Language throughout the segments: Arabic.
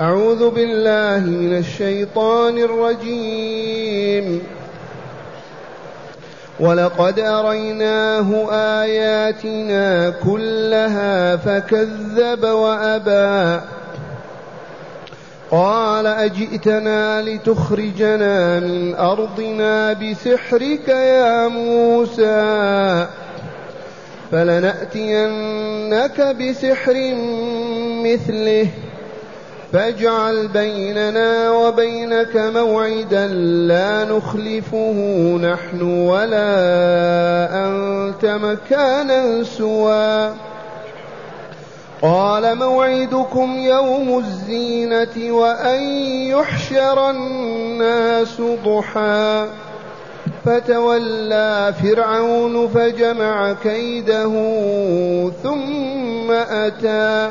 أعوذ بالله من الشيطان الرجيم. ولقد أريناه آياتنا كلها فكذب وأبى. قال أجئتنا لتخرجنا من أرضنا بسحرك يا موسى فلنأتينك بسحر مثله. فاجعل بيننا وبينك موعدا لا نخلفه نحن ولا أنت مكانا سوى. قال موعدكم يوم الزينة وأن يحشر الناس ضحى. فتولى فرعون فجمع كيده ثم أتى.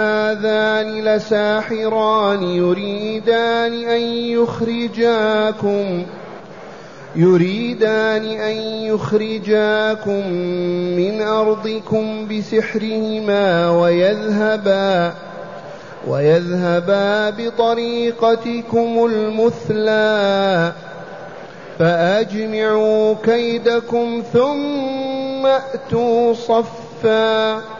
هذان لساحران يريدان أن يخرجاكم يريدان أن يخرجاكم من أرضكم بسحرهما ويذهبا ويذهبا بطريقتكم المثلى. فأجمعوا كيدكم ثم أتوا صفا.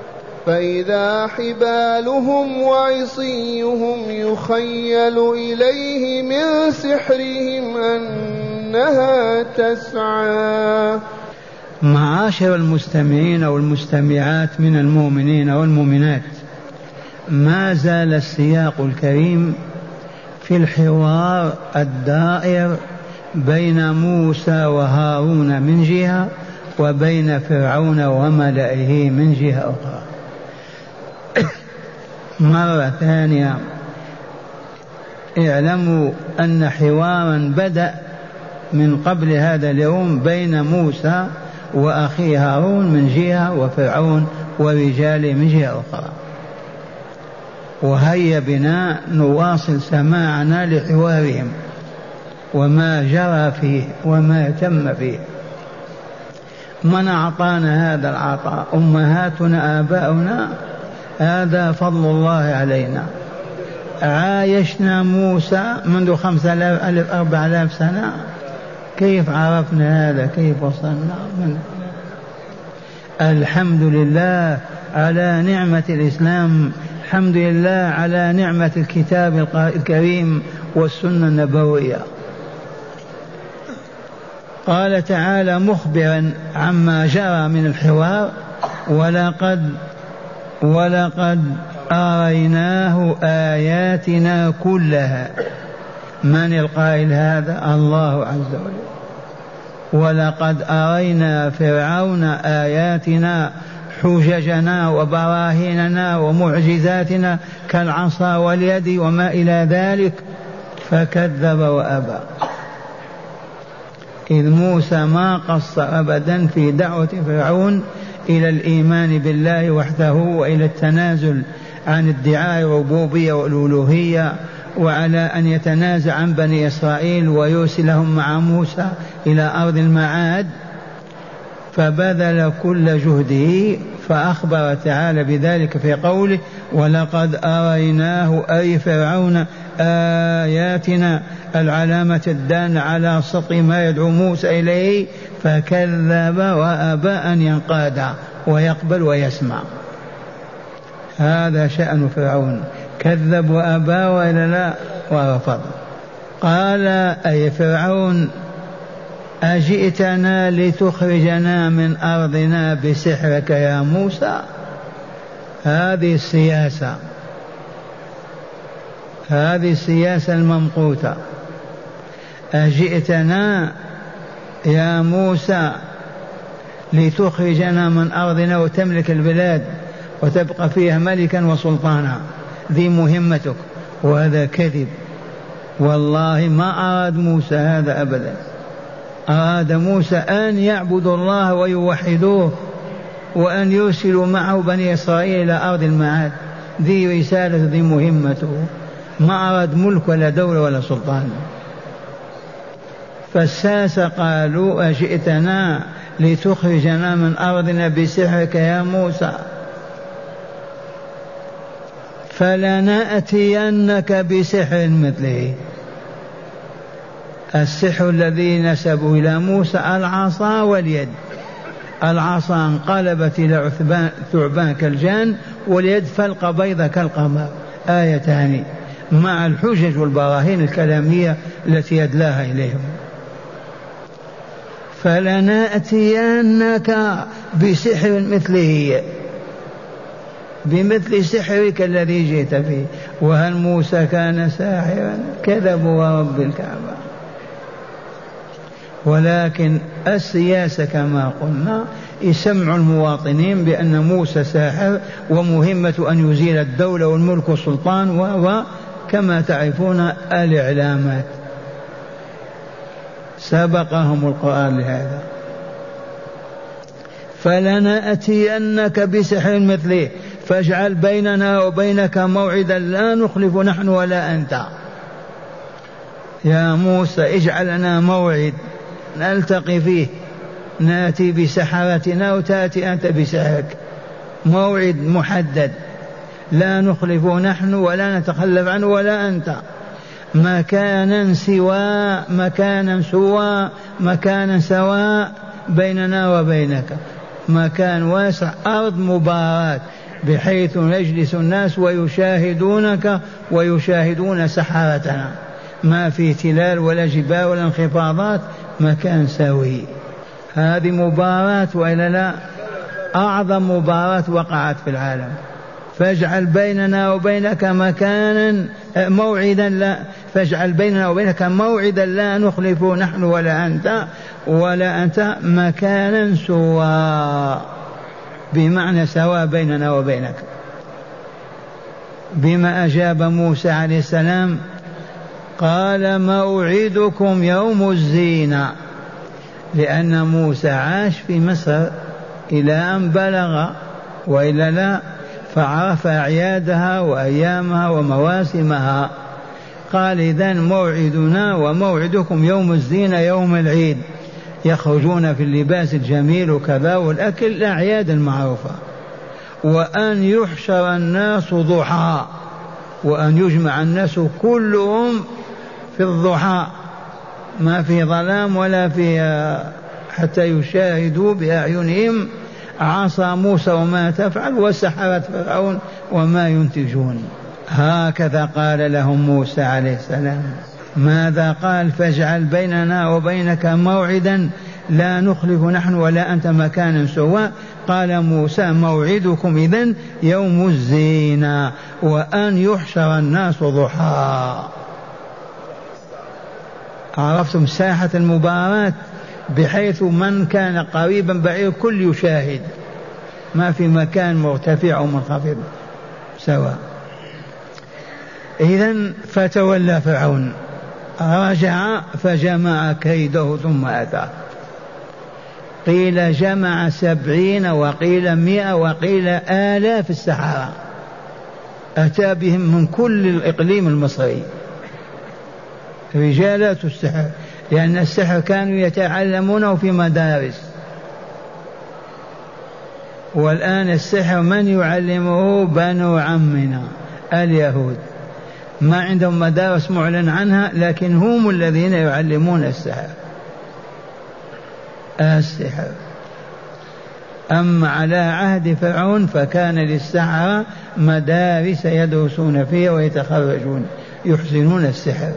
فإذا حبالهم وعصيهم يخيل إليه من سحرهم أنها تسعى. معاشر المستمعين والمستمعات من المؤمنين والمؤمنات ما زال السياق الكريم في الحوار الدائر بين موسى وهارون من جهة وبين فرعون وملئه من جهة أخرى. مرة ثانية. اعلموا أن حوارا بدأ من قبل هذا اليوم بين موسى واخيه هارون من جهة وفرعون ورجاله من جهة أخرى. وهيا بنا نواصل سماعنا لحوارهم وما جرى فيه وما تم فيه. من أعطانا هذا العطاء؟ أمهاتنا آباؤنا هذا فضل الله علينا. عايشنا موسى منذ خمسة ألف أربع آلاف سنة. كيف عرفنا هذا؟ كيف وصلنا من الحمد لله على نعمة الإسلام. الحمد لله على نعمة الكتاب الكريم والسنة النبوية. قال تعالى مخبرا عما جرى من الحوار ولقد ولقد أريناه آياتنا كلها. من القائل هذا؟ الله عز وجل. ولقد أرينا فرعون آياتنا حججنا وبراهيننا ومعجزاتنا كالعصا واليد وما إلى ذلك فكذب وأبى. إذ موسى ما قصر أبدا في دعوة فرعون إلى الإيمان بالله وحده وإلى التنازل عن ادعاء الربوبية والألوهية وعلى أن يتنازع عن بني إسرائيل ويرسلهم مع موسى إلى أرض المعاد فبذل كل جهده فأخبر تعالى بذلك في قوله ولقد أريناه أي فرعون آياتنا العلامة الدالة على سطر ما يدعو موسى إليه فكذب وأبى أن ينقاد ويقبل ويسمع. هذا شأن فرعون. كذب وأبى وإلا لا ورفض. قال أي فرعون أجئتنا لتخرجنا من أرضنا بسحرك يا موسى؟ هذه السياسة. هذه السياسة الممقوتة. أجئتنا يا موسى لتخرجنا من أرضنا وتملك البلاد وتبقى فيها ملكا وسلطانا. ذي مهمتك وهذا كذب. والله ما أراد موسى هذا أبدا. أراد موسى أن يعبدوا الله ويوحدوه وأن يرسلوا معه بني إسرائيل إلى أرض المعاد. ذي رسالة ذي مهمته ما أراد ملك ولا دولة ولا سلطان. فالساس قالوا أجئتنا لتخرجنا من أرضنا بسحرك يا موسى. فلنأتينك بسحر مثله. السحر الذي نسبوا إلى موسى العصا واليد. العصا انقلبت إلى ثعبان كالجان واليد فلق بيضة كالقمر. آيتان. مع الحجج والبراهين الكلامية التي يدلاها إليهم. فلنأتينك بسحر مثله. بمثل سحرك الذي جئت به. وهل موسى كان ساحرا؟ كذبوا ورب الكعبة. ولكن السياسة كما قلنا يسمع المواطنين بأن موسى ساحر ومهمة أن يزيل الدولة والملك والسلطان وكما تعرفون الإعلامات. سبقهم القرآن لهذا. فلنأتينك بسحر مثله. فاجعل بيننا وبينك موعدا لا نخلف نحن ولا أنت. يا موسى اجعل لنا موعد. نلتقي فيه. ناتي بسحرتنا وتاتي أنت بسحرك. موعد محدد. لا نخلف نحن ولا نتخلف عنه ولا أنت. مكانا سوى مكانا سوى مكانا سواء بيننا وبينك. مكان واسع أرض مباراة بحيث يجلس الناس ويشاهدونك ويشاهدون سحرتنا. ما في تلال ولا جبال ولا انخفاضات. مكان سوي. هذه مباراة وإلا لا؟ أعظم مباراة وقعت في العالم. فاجعل بيننا وبينك مكانا موعدا لا فاجعل بيننا وبينك موعدا لا نخلف نحن ولا أنت ولا أنت مكانا سوى. بمعنى سواء بيننا وبينك. بما أجاب موسى عليه السلام قال موعدكم يوم الزينة لأن موسى عاش في مصر إلى أن بلغ وإلا لا فعرف أعيادها وأيامها ومواسمها. قال إذا موعدنا وموعدكم يوم الزينة يوم العيد. يخرجون في اللباس الجميل وكذا والأكل الأعياد المعروفة. وأن يحشر الناس ضحى وأن يجمع الناس كلهم في الضحى. ما في ظلام ولا في حتى يشاهدوا بأعينهم. عصا موسى وما تفعل وسحرة فرعون وما ينتجون. هكذا قال لهم موسى عليه السلام. ماذا قال؟ فاجعل بيننا وبينك موعدا. لا نخلف نحن ولا أنت مكانا سواء قال موسى موعدكم إذن يوم الزينة وأن يحشر الناس ضحى. عرفتم ساحة المباراة بحيث من كان قريبا بعيد كل يشاهد. ما في مكان مرتفع أو منخفض سواء. إذا فتولى فرعون. رجع فجمع كيده ثم أتى. قيل جمع سبعين وقيل مئة وقيل آلاف السحرة أتى بهم من كل الإقليم المصري. رجالات السحر لأن السحر كانوا يتعلمونه في مدارس. والآن السحر من يعلمه بنو عمنا؟ اليهود. ما عندهم مدارس معلن عنها لكن هم الذين يعلمون السحر. السحر. أما على عهد فرعون فكان للسحرة مدارس يدرسون فيها ويتخرجون يحسنون السحر.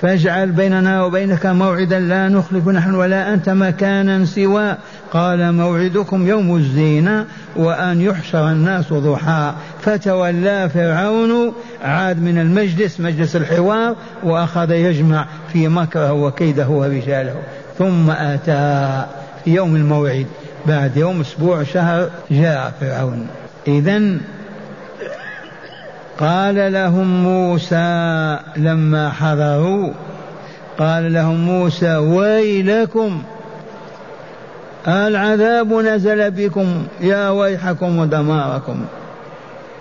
فاجعل بيننا وبينك موعدا لا نخلف نحن ولا أنت مكانا سوى. قال موعدكم يوم الزينة وأن يحشر الناس ضحى. فتولى فرعون عاد من المجلس مجلس الحوار وأخذ يجمع في مكره وكيده ورجاله. ثم أتى في يوم الموعد بعد يوم أسبوع شهر جاء فرعون. إذا قال لهم موسى لما حضروا قال لهم موسى ويلكم العذاب نزل بكم يا ويحكم ودماركم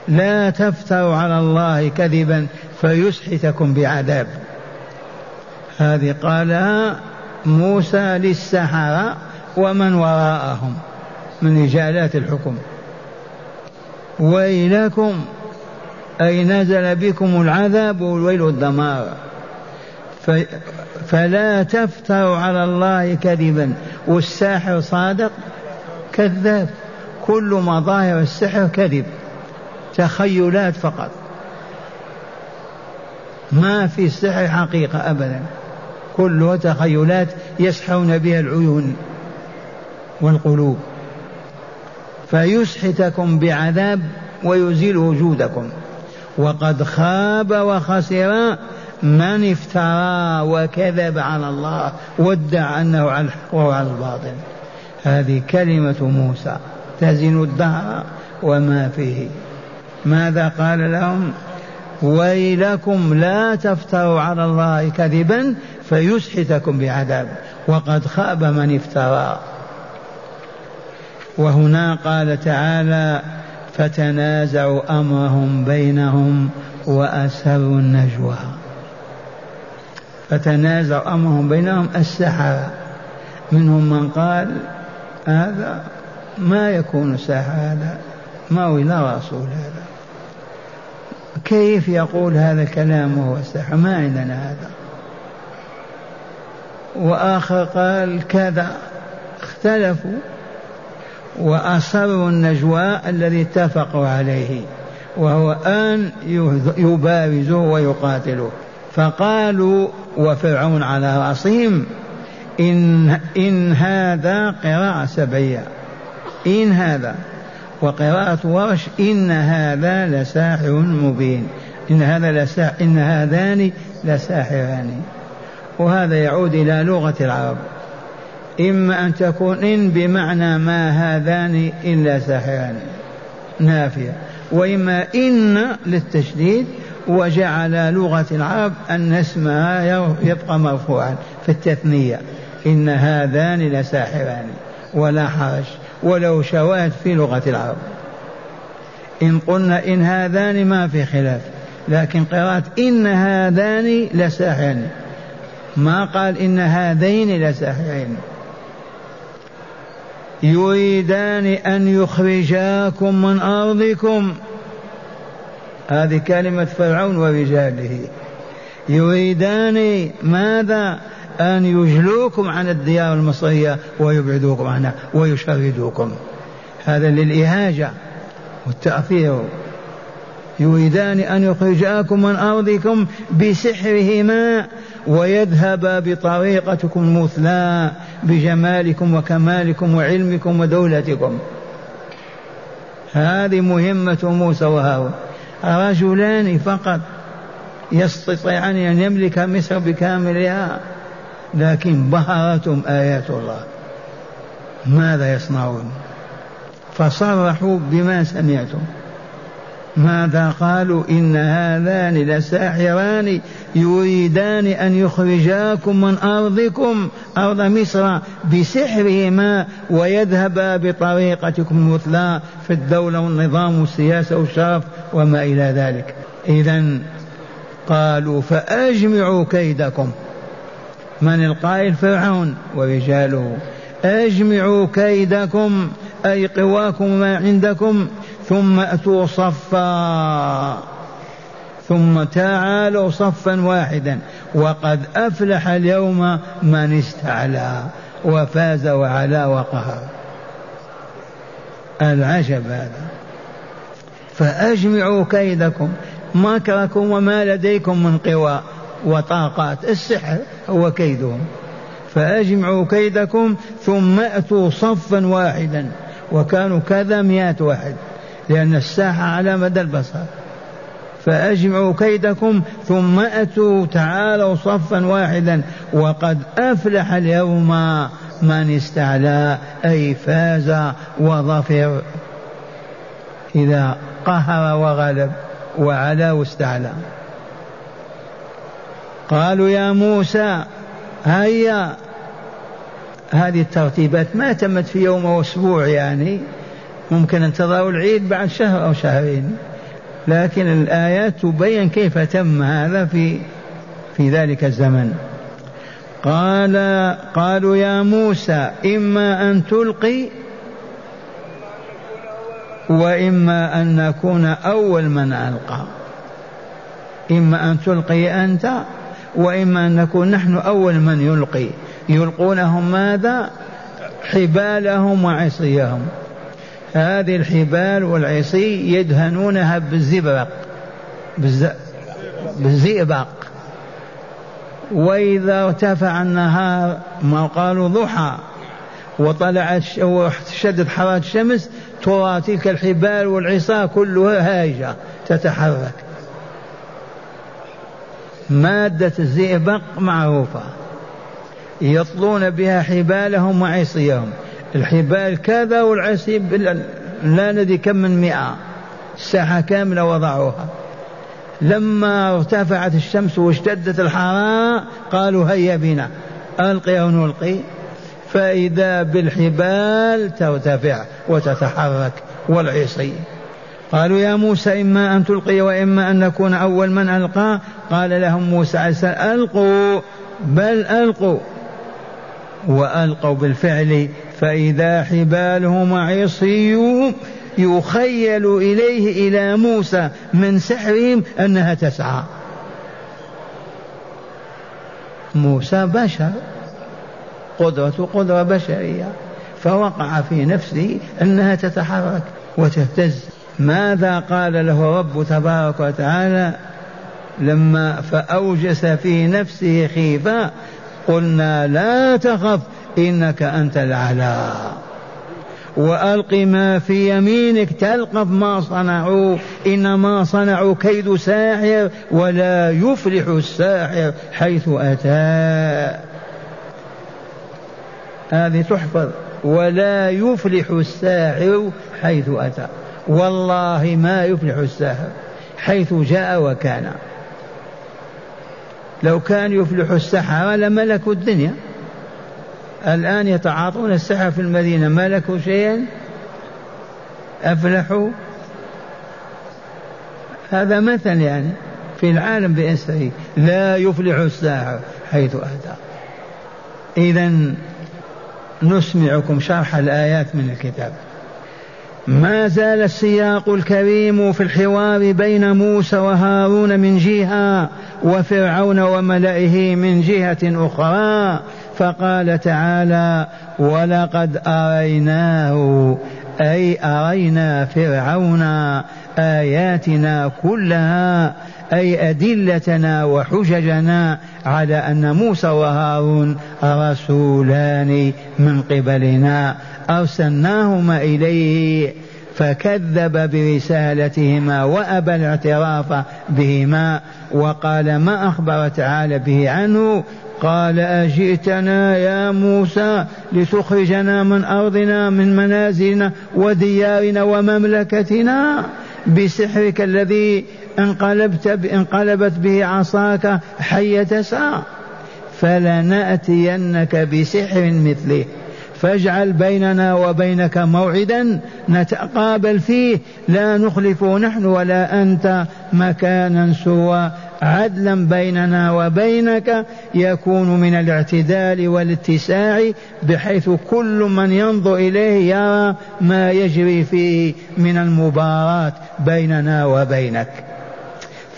لا تفتروا على الله كذبا فيسحتكم بعذاب. هذه قالها موسى للسحرة ومن وراءهم من رجالات الحكم. ويلكم أي نزل بكم العذاب والويل والدمار. فلا تفتروا على الله كذبا. والساحر صادق كذاب. كل مظاهر السحر كذب. تخيلات فقط. ما في السحر حقيقة أبدا. كلها تخيلات يسحرون بها العيون والقلوب. فيسحتكم بعذاب ويزيل وجودكم. وقد خاب وخسر من افترى وكذب على الله وادعى أنه على الحق وهو على الباطل. هذه كلمة موسى تزن الدهر وما فيه. ماذا قال لهم؟ ويلكم لا تفتروا على الله كذبا فيسحتكم بعذاب. وقد خاب من افترى. وهنا قال تعالى فتنازعوا أمرهم بينهم وأسروا النجوى. فتنازعوا أمرهم بينهم السحرة. منهم من قال هذا ما يكون ساحر هذا ما هو إلا رسول. هذا كيف يقول هذا الكلام وهو ساحر ما عندنا هذا. وآخر قال كذا. اختلفوا. وأصروا النجوى الذي اتفقوا عليه وهو أن يبارزوا ويقاتلوا فقالوا وفرعون على رأسهم إن, إن هذا قراءة سبعية. إن هذا. وقراءة ورش إن هذا لساحر مبين. إن هذا لساحر إن هذان لساحران. وهذا يعود إلى لغة العرب. إما أن تكون إن بمعنى ما هذان إلا ساحران. نافية. وإما إن للتشديد وجعل لغة العرب أن اسمها يبقى مرفوعا في التثنية. إن هذان لساحران. ولا حرج. ولو شواهد في لغة العرب. إن قلنا إن هذان ما في خلاف. لكن قراءة إن هذان لساحران. ما قال إن هذين لساحرين. يريدان أن يخرجاكم من أرضكم. هذه كلمة فرعون ورجاله. يريدان ماذا؟ أن يجلوكم عن الديار المصرية ويبعدوكم عنها ويشردوكم. هذا للإهاجة والتأثير يريدان أن يخرجاكم من أرضكم بسحرهما ويذهب بطريقتكم المثلى بجمالكم وكمالكم وعلمكم ودولتكم. هذه مهمة موسى وهارون. رجلان فقط يستطيعان أن يملك مصر بكاملها لكن بهرتهم آيات الله. ماذا يصنعون؟ فصرحوا بما سمعتم. ماذا قالوا؟ إن هذان لساحران يريدان أن يخرجاكم من أرضكم أرض مصر بسحرهما ويذهبا بطريقتكم المثلى في الدولة والنظام والسياسة والشرف وما إلى ذلك. إذا قالوا فأجمعوا كيدكم. من القائل؟ فرعون ورجاله. أجمعوا كيدكم أي قواكم ما عندكم ثم أتوا صفا. ثم تعالوا صفا واحدا. وقد أفلح اليوم من استعلى وفاز وعلا وقهر. العجب هذا. فأجمعوا كيدكم مكركم وما لديكم من قوى وطاقات. السحر هو كيدهم. فأجمعوا كيدكم ثم أتوا صفا واحدا. وكانوا كذا مئات واحد. لأن الساحة على مدى البصر. فأجمعوا كيدكم ثم أتوا تعالوا صفا واحدا. وقد أفلح اليوم من استعلى أي فاز وظفر. إذا قهر وغلب وعلا واستعلى. قالوا يا موسى هيا. هذه الترتيبات ما تمت في يوم أو أسبوع يعني. ممكن انتظروا العيد بعد شهر أو شهرين. لكن الآيات تبين كيف تم هذا في في ذلك الزمن. قال قالوا يا موسى إما أن تلقي وإما أن نكون أول من ألقى. إما أن تلقي أنت وإما أن نكون نحن أول من يلقي. يلقونهم ماذا؟ حبالهم وعصيهم. هذه الحبال والعصي يدهنونها بالزبرق بالزئبق. وإذا ارتفع النهار ما قالوا ضحى وطلعت وشدت حرارة الشمس ترى تلك الحبال والعصا كلها هاجة تتحرك. مادة الزئبق معروفة. يطلون بها حبالهم وعصيهم. الحبال كذا والعصي لا ندري كم من مئة. ساحة كاملة وضعوها. لما ارتفعت الشمس واشتدت الحرارة قالوا هيا بنا. ألقي أو نلقي. فإذا بالحبال ترتفع وتتحرك والعصي. قالوا يا موسى إما أن تلقي وإما أن نكون أول من ألقى. قال لهم موسى السلام ألقوا. بل ألقوا. وألقوا بالفعل فإذا حبالهم عصيهم يخيل إليه إلى موسى من سحرهم أنها تسعى. موسى بشر قدرة قدرة بشرية فوقع في نفسه أنها تتحرك وتهتز. ماذا قال له رب تبارك وتعالى؟ لما فأوجس في نفسه خيفة قلنا لا تخف إنك أنت الأعلى. وألق ما في يمينك تلقف ما صنعوا. إنما صنعوا كيد ساحر ولا يفلح الساحر حيث أتى. هذه تحفظ. ولا يفلح الساحر حيث أتى. والله ما يفلح الساحر حيث جاء وكان. لو كان يفلح السحرة لملكوا الدنيا. الآن يتعاطون السحر في المدينة ملكوا شيئا؟ أفلحوا؟ هذا مثل يعني في العالم بأسره لا يفلح الساحر حيث أتى. إذا نسمعكم شرح الآيات من الكتاب. ما زال السياق الكريم في الحوار بين موسى وهارون من جهة وفرعون وملئه من جهة أخرى. فقال تعالى ولقد اريناه أي أرينا فرعون آياتنا كلها. أي أدلتنا وحججنا على أن موسى وهارون رسولان من قبلنا. أرسلناهما إليه فكذب برسالتهما وأبى الاعتراف بهما وقال ما اخبر تعالى به عنه؟ قال أجئتنا يا موسى لتخرجنا من أرضنا من منازلنا وديارنا ومملكتنا بسحرك الذي انقلبت انقلبت به عصاك حية ساعة فلنأتينك بسحر مثله. فاجعل بيننا وبينك موعدا نتقابل فيه. لا نخلف نحن ولا أنت مكانا سوى. عدلا بيننا وبينك يكون من الاعتدال والاتساع بحيث كل من ينظر إليه يرى ما يجري فيه من المباراة بيننا وبينك.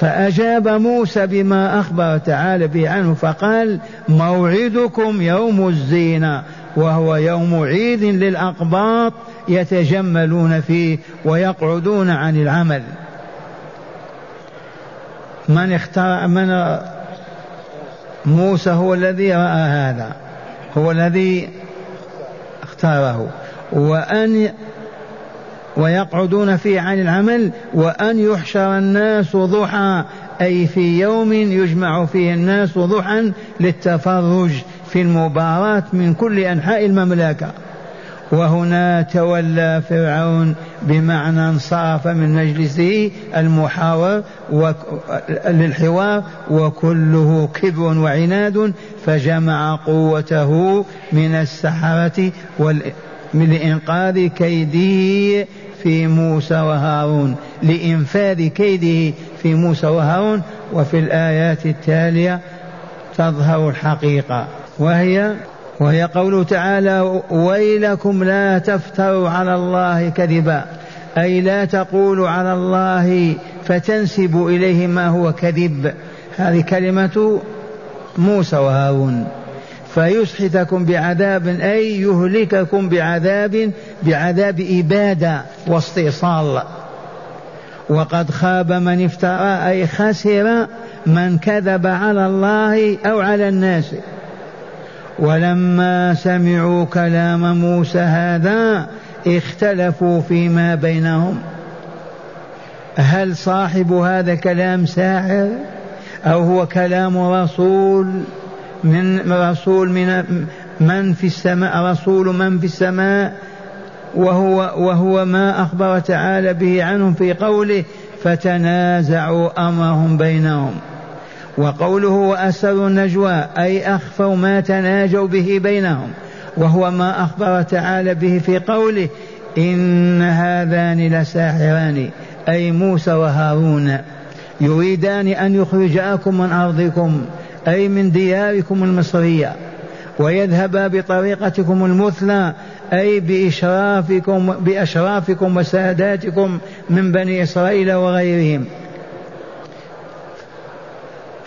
فأجاب موسى بما أخبر تعالى به عنه فقال موعدكم يوم الزينة وهو يوم عيد للأقباط يتجملون فيه ويقعدون عن العمل. من اختار من موسى هو الذي رأى هذا هو الذي اختاره. وأن ويقعدون فيه عن العمل وأن يحشر الناس ضحى. أي في يوم يجمع فيه الناس ضحى للتفرج في المباراة من كل أنحاء المملكة. وهنا تولى فرعون بمعنى انصرف من مجلسه المحاور للحوار وكله كبر وعناد فجمع قوته من السحرة من لإنقاذ كيده في موسى وهارون لإنفاذ كيده في موسى وهارون وفي الآيات التالية تظهر الحقيقة. وهي وهي قوله تعالى ويلكم لا تفتروا على الله كذبا أي لا تقولوا على الله فتنسبوا إليه ما هو كذب. هذه كلمة موسى وهارون. فيسحتكم بعذاب أي يهلككم بعذاب بعذاب إبادة واستئصال. وقد خاب من افترى أي خسر من كذب على الله أو على الناس. ولما سمعوا كلام موسى هذا اختلفوا فيما بينهم. هل صاحب هذا كلام ساحر أو هو كلام رسول؟ من رسول من من في السماء رسول من في السماء وهو وهو ما أخبر تعالى به عنهم في قوله فتنازعوا أمرهم بينهم وقوله وأسروا النجوى أي أخفوا ما تناجوا به بينهم وهو ما أخبر تعالى به في قوله إن هذان لساحران أي موسى وهارون يريدان أن يخرجاكم من أرضكم أي من دياركم المصرية ويذهبا بطريقتكم المثلى أي بإشرافكم بأشرافكم وساداتكم من بني إسرائيل وغيرهم.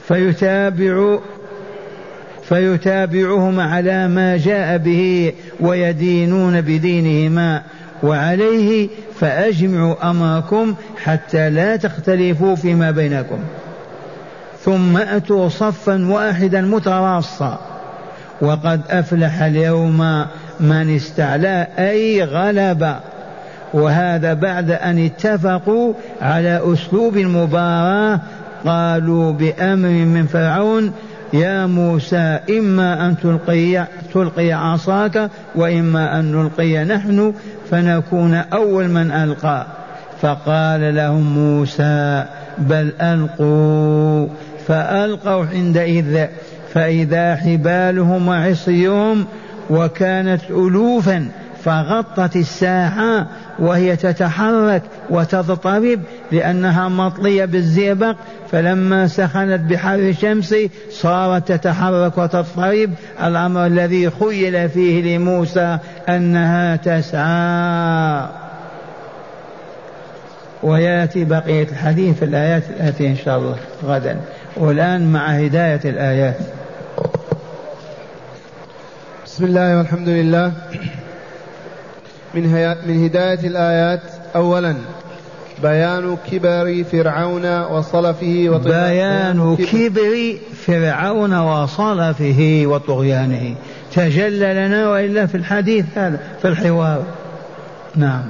فيتابع فيتابعهم على ما جاء به ويدينون بدينهما وعليه فأجمعوا أمركم حتى لا تختلفوا فيما بينكم. ثم أتوا صفا واحدا متراصا. وقد أفلح اليوم من استعلى أي غلب. وهذا بعد أن اتفقوا على أسلوب المباراة قالوا بأمر من فرعون يا موسى إما أن تلقي تلقي عصاك وإما أن نلقي نحن فنكون أول من ألقى. فقال لهم موسى بل ألقوا. فألقوا عندئذ فإذا حبالهم وعصيهم وكانت ألوفا فغطت الساحة وهي تتحرك وتضطرب لأنها مطلية بالزئبق فلما سخنت بحر الشمس صارت تتحرك وتضطرب. الأمر الذي خيل فيه لموسى أنها تسعى. ويأتي بقية الحديث في الآيات الاتيه إن شاء الله غدا. والآن مع هداية الآيات. بسم الله والحمد لله. من, من هداية الآيات أولا بيان كبر فرعون وصلفه بيان كبر فرعون وصلفه وطغيانه. تجلى لنا وإلا في الحديث هذا في الحوار. نعم.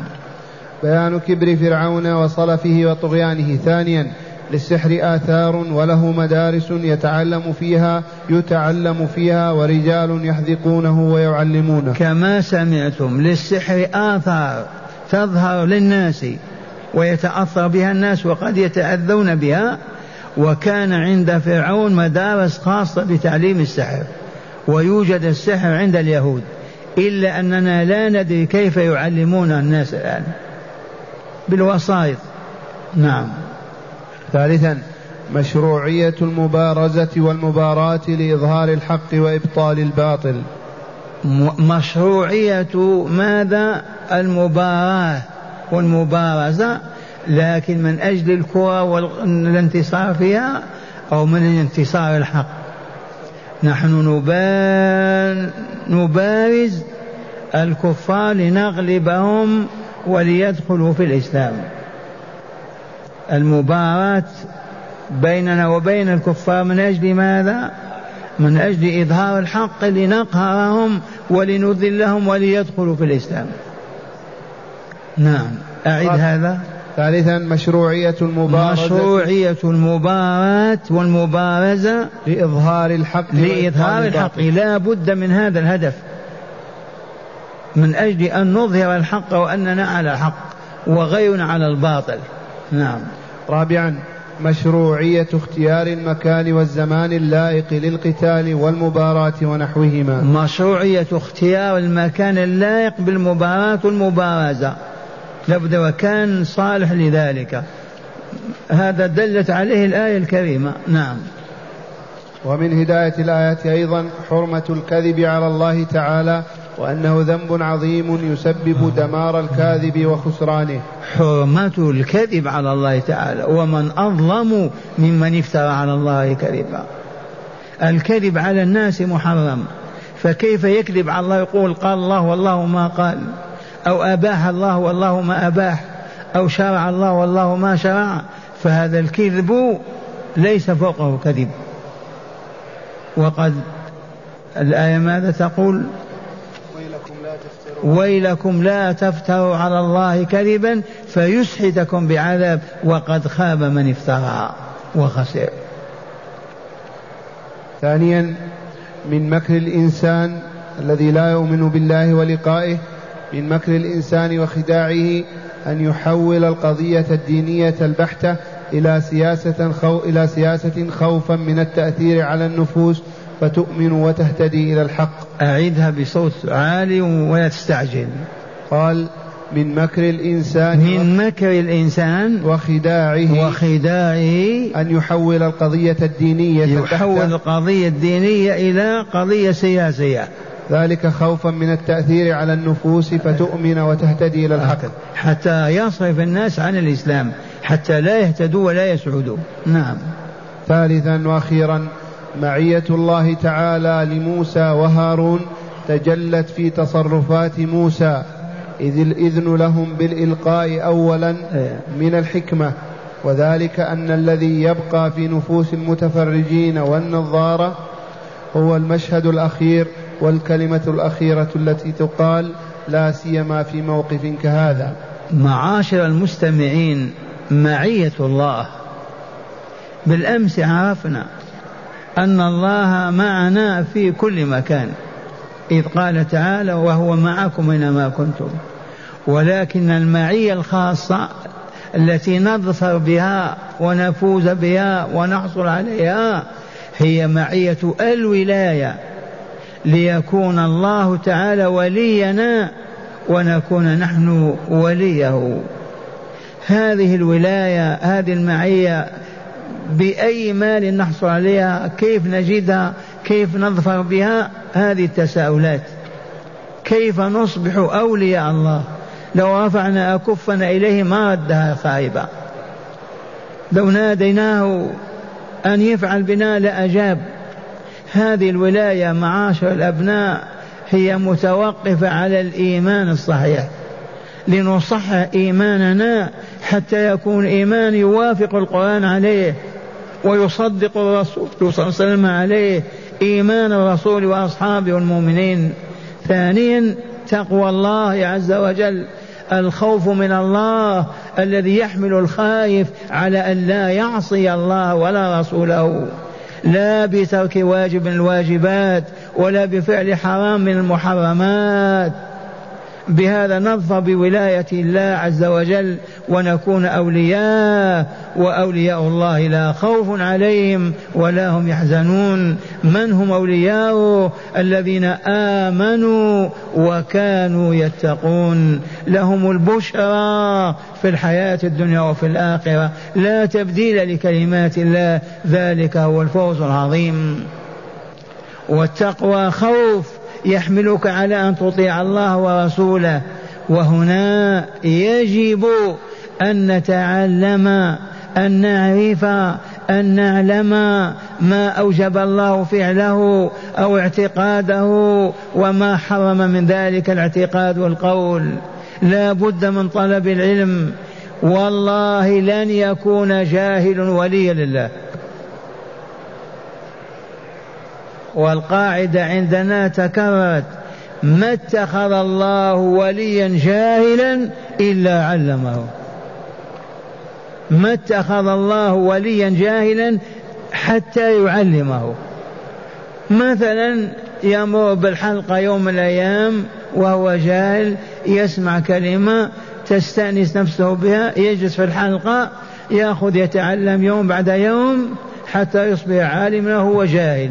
بيان كبر فرعون وصلفه وطغيانه. ثانيا للسحر آثار وله مدارس يتعلم فيها يتعلم فيها ورجال يحذقونه ويعلمونه. كما سمعتم للسحر آثار تظهر للناس ويتأثر بها الناس وقد يتأذون بها وكان عند فرعون مدارس خاصة بتعليم السحر ويوجد السحر عند اليهود إلا أننا لا ندري كيف يعلمون الناس الآن. بالوسائط. نعم. ثالثا مشروعية المبارزة والمباراة لإظهار الحق وإبطال الباطل. مشروعية ماذا؟ المباراة والمبارزة لكن من أجل الكرة والانتصار فيها أو من انتصار الحق. نحن نبارز الكفار لنغلبهم وليدخلوا في الإسلام. المباراة بيننا وبين الكفار من أجل ماذا؟ من أجل إظهار الحق لنقهرهم ولنذلهم وليدخلوا في الإسلام. نعم. أعد هذا. ثالثا مشروعية المبارزة. مشروعية المباراة والمبارزة لإظهار الحق لإظهار الحق. لا بد من هذا الهدف. من أجل أن نظهر الحق وأننا على الحق وغيرنا على الباطل. نعم. رابعا مشروعية اختيار المكان والزمان اللائق للقتال والمباراة ونحوهما. مشروعية اختيار المكان اللائق بالمباراة والمبارزة. لابد وكان صالح لذلك. هذا دلت عليه الآية الكريمة. نعم. ومن هداية الآية أيضا حرمة الكذب على الله تعالى وأنه ذنب عظيم يسبب دمار الكاذب وخسرانه. حرمة الكذب على الله تعالى. ومن أظلم ممن افترى على الله كذبا. الكذب على الناس محرم. فكيف يكذب على الله يقول قال الله والله ما قال. أو أباح الله والله ما أباح أو شرع الله والله ما شرع. فهذا الكذب ليس فوقه كذب. وقد الآية ماذا تقول؟ ويلكم لا تفتروا على الله كذبا فيسحتكم بعذاب وقد خاب من افترى وخسر. ثانيا من مكر الإنسان الذي لا يؤمن بالله ولقائه من مكر الإنسان وخداعه أن يحول القضية الدينية البحتة إلى سياسة خو إلى سياسة خوفا من التأثير على النفوس فتؤمن وتهتدي إلى الحق. أعيدها بصوت عالي ولا تستعجل قال من مكر الإنسان من مكر الإنسان وخداعه وخداعه أن يحول القضية الدينية يحول القضية الدينية إلى قضية سياسية. ذلك خوفا من التأثير على النفوس فتؤمن وتهتدي إلى الحق. حتى يصرف الناس عن الإسلام حتى لا يهتدوا ولا يسعدوا. نعم. ثالثا وأخيرا معية الله تعالى لموسى وهارون تجلت في تصرفات موسى إذ الإذن لهم بالإلقاء أولا إيه. من الحكمة. وذلك أن الذي يبقى في نفوس المتفرجين والنظارة هو المشهد الأخير والكلمة الأخيرة التي تقال لا سيما في موقف كهذا. معاشر المستمعين معية الله. بالأمس عرفنا أن الله معنا في كل مكان. إذ قال تعالى وهو معكم أينما كنتم. ولكن المعية الخاصة التي نظفر بها ونفوز بها ونحصل عليها هي معية الولاية ليكون الله تعالى ولينا ونكون نحن وليه. هذه الولاية هذه المعية بأي مال نحصل عليها كيف نجدها كيف نظفر بها؟ هذه التساؤلات. كيف نصبح أولياء الله؟ لو رفعنا أكفنا إليه ما ردها خائبة. لو ناديناه أن يفعل بنا لأجاب. هذه الولاية معاشر الأبناء هي متوقفة على الإيمان الصحيح. لنصحح إيماننا حتى يكون إيمان يوافق القرآن عليه. ويصدق الرسول صلى الله عليه وسلم عليه إيمان الرسول وأصحابه والمؤمنين. ثانيا تقوى الله عز وجل. الخوف من الله الذي يحمل الخائف على أن لا يعصي الله ولا رسوله. لا بترك واجب من الواجبات ولا بفعل حرام من المحرمات. بهذا نظفر بولاية الله عز وجل ونكون أولياء وأولياء الله لا خوف عليهم ولا هم يحزنون. من هم أولياء؟ الذين آمنوا وكانوا يتقون. لهم البشرى في الحياة الدنيا وفي الآخرة. لا تبديل لكلمات الله ذلك هو الفوز العظيم. والتقوى خوف. يحملك على أن تطيع الله ورسوله. وهنا يجب أن نتعلم أن نعرف أن نعلم ما أوجب الله فعله أو اعتقاده وما حرم من ذلك الاعتقاد والقول. لا بد من طلب العلم. والله لن يكون جاهل وليا لله. والقاعدة عندنا تكررت. ما اتخذ الله وليا جاهلا إلا علمه. ما اتخذ الله وليا جاهلا حتى يعلمه. مثلا يمر بالحلقة يوم من الأيام وهو جاهل يسمع كلمة تستأنس نفسه بها يجلس في الحلقة يأخذ يتعلم يوم بعد يوم حتى يصبح عالما وهو جاهل.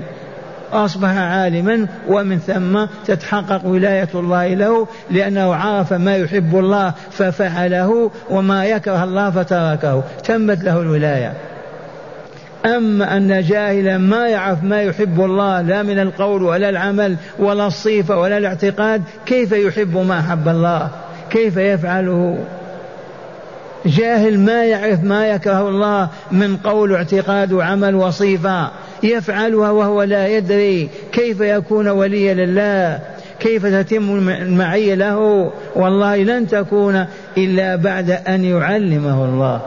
أصبح عالما ومن ثم تتحقق ولاية الله له لأنه عرف ما يحب الله ففعله وما يكره الله فتركه. تمت له الولاية. أما أن جاهلا ما يعرف ما يحب الله لا من القول ولا العمل ولا الصيفة ولا الاعتقاد كيف يحب ما أحب الله؟ كيف يفعله؟ جاهل ما يعرف ما يكره الله من قول واعتقاد وعمل وصيفة يفعلها وهو لا يدري كيف يكون وليا لله كيف تتم المعية له. والله لن تكون إلا بعد أن يعلمه الله.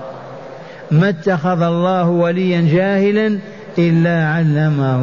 ما اتخذ الله وليا جاهلا إلا علمه.